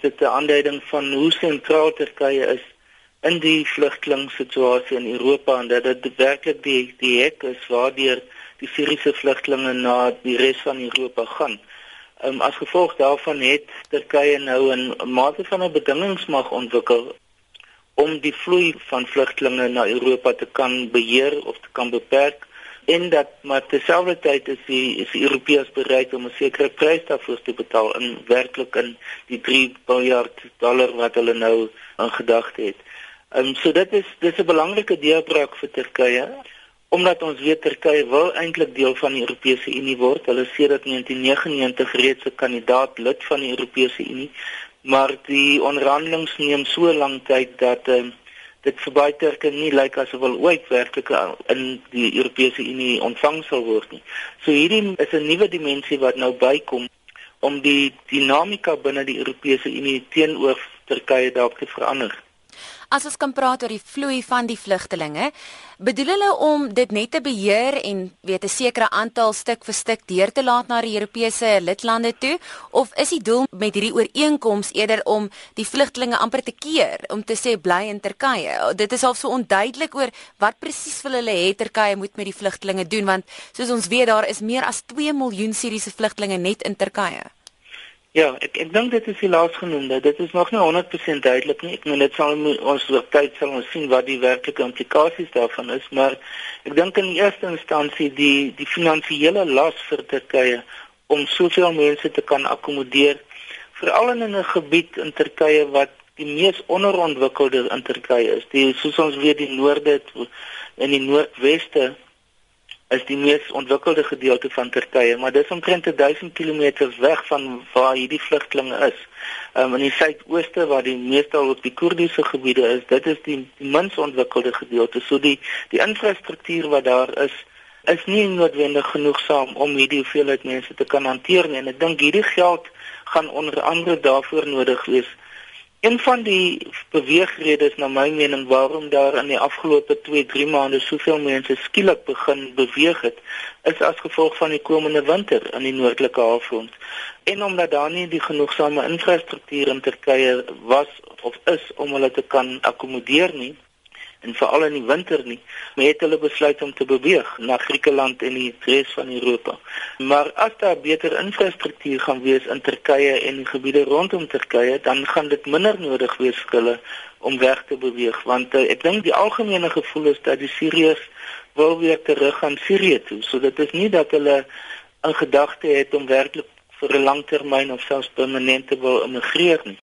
Dit 'n aanduiding van hoe sentraal Turkye is in die vlugtelingsituasie in Europa en dat dit werklik die die hek is waardeur die Syriese vlugtelinge na die res van Europa gaan. Um, as gevolg daarvan het Turkye nou 'n mate van 'n bedingingsmag ontwikkel om die vloei van vlugtelinge na Europa te kan beheer of te kan beperk en dat maar terselfdertyd is die is die Europeërs bereid om 'n sekere prys daarvoor te betaal in werklik in die 3 miljard dollar wat hulle nou in gedagte het. Ehm um, so dit is dis 'n belangrike deurbraak vir Turkye omdat ons weet Turkye wil eintlik deel van die Europese Unie word. Hulle sê dat 1999 reeds 'n kandidaat lid van die Europese Unie, maar die onderhandelinge neem so lank tyd dat ehm um, dit vir baie Turke nie lyk asof hulle ooit werklik in die Europese Unie ontvang sal word nie. So hierdie is 'n nuwe dimensie wat nou bykom om die dinamika binne die Europese Unie teenoor Turkye dalk te verander. As ons kan praat oor die vloei van die vlugtelinge, bedoel hulle om dit net te beheer en weet 'n sekere aantal stuk vir stuk deur te laat na die Europese lidlande toe of is die doel met hierdie ooreenkoms eerder om die vlugtelinge amper te keer om te sê bly in Turkye? Dit is al so onduidelik oor wat presies wil hulle hê Turkye moet met die vlugtelinge doen want soos ons weet daar is meer as 2 miljoen Siriëse vlugtelinge net in Turkye. Ja, ek ek dink dit is die laasgenoemde. Dit is nog nie 100% duidelik nie. Ek meen dit sal ons oor tyd sal ons sien wat die werklike implikasies daarvan is, maar ek dink in eerste instansie die die finansiële las vir Turkye om soveel mense te kan akkommodeer, veral in 'n gebied in Turkye wat die mees onderontwikkelde in Turkye is. Die soos ons weet die noorde en die noordweste is die mees ontwikkelde gedeelte van Turkye, maar dis omtrent 1000 km weg van waar hierdie vlugtlinge is. Um, in die suidooste waar die meeste op die Koerdiese gebiede is, dit is die, die minst ontwikkelde gedeelte. So die die infrastruktuur wat daar is, is nie noodwendig genoegsaam om hierdie hoeveelheid mense te kan hanteer nie. En ek dink hierdie geld gaan onder andere daarvoor nodig wees Een van die beweegredes na my mening waarom daar in die afgelope 2-3 maande soveel mense skielik begin beweeg het, is as gevolg van die komende winter in die noordelike halfrond. En omdat daar nie die genoegsame infrastruktuur in Turkye was of is om hulle te kan akkommodeer nie, en veral in die winter nie, maar het hulle besluit om te beweeg na Griekeland en die res van Europa. Maar as daar beter infrastruktuur gaan wees in Turkye en die gebiede rondom Turkye, dan gaan dit minder nodig wees vir hulle om weg te beweeg, want uh, ek dink die algemene gevoel is dat die Siriërs wil weer terug aan Sirië toe. So dit is nie dat hulle 'n gedagte het om werklik vir 'n langtermyn of selfs permanente wil immigreer nie.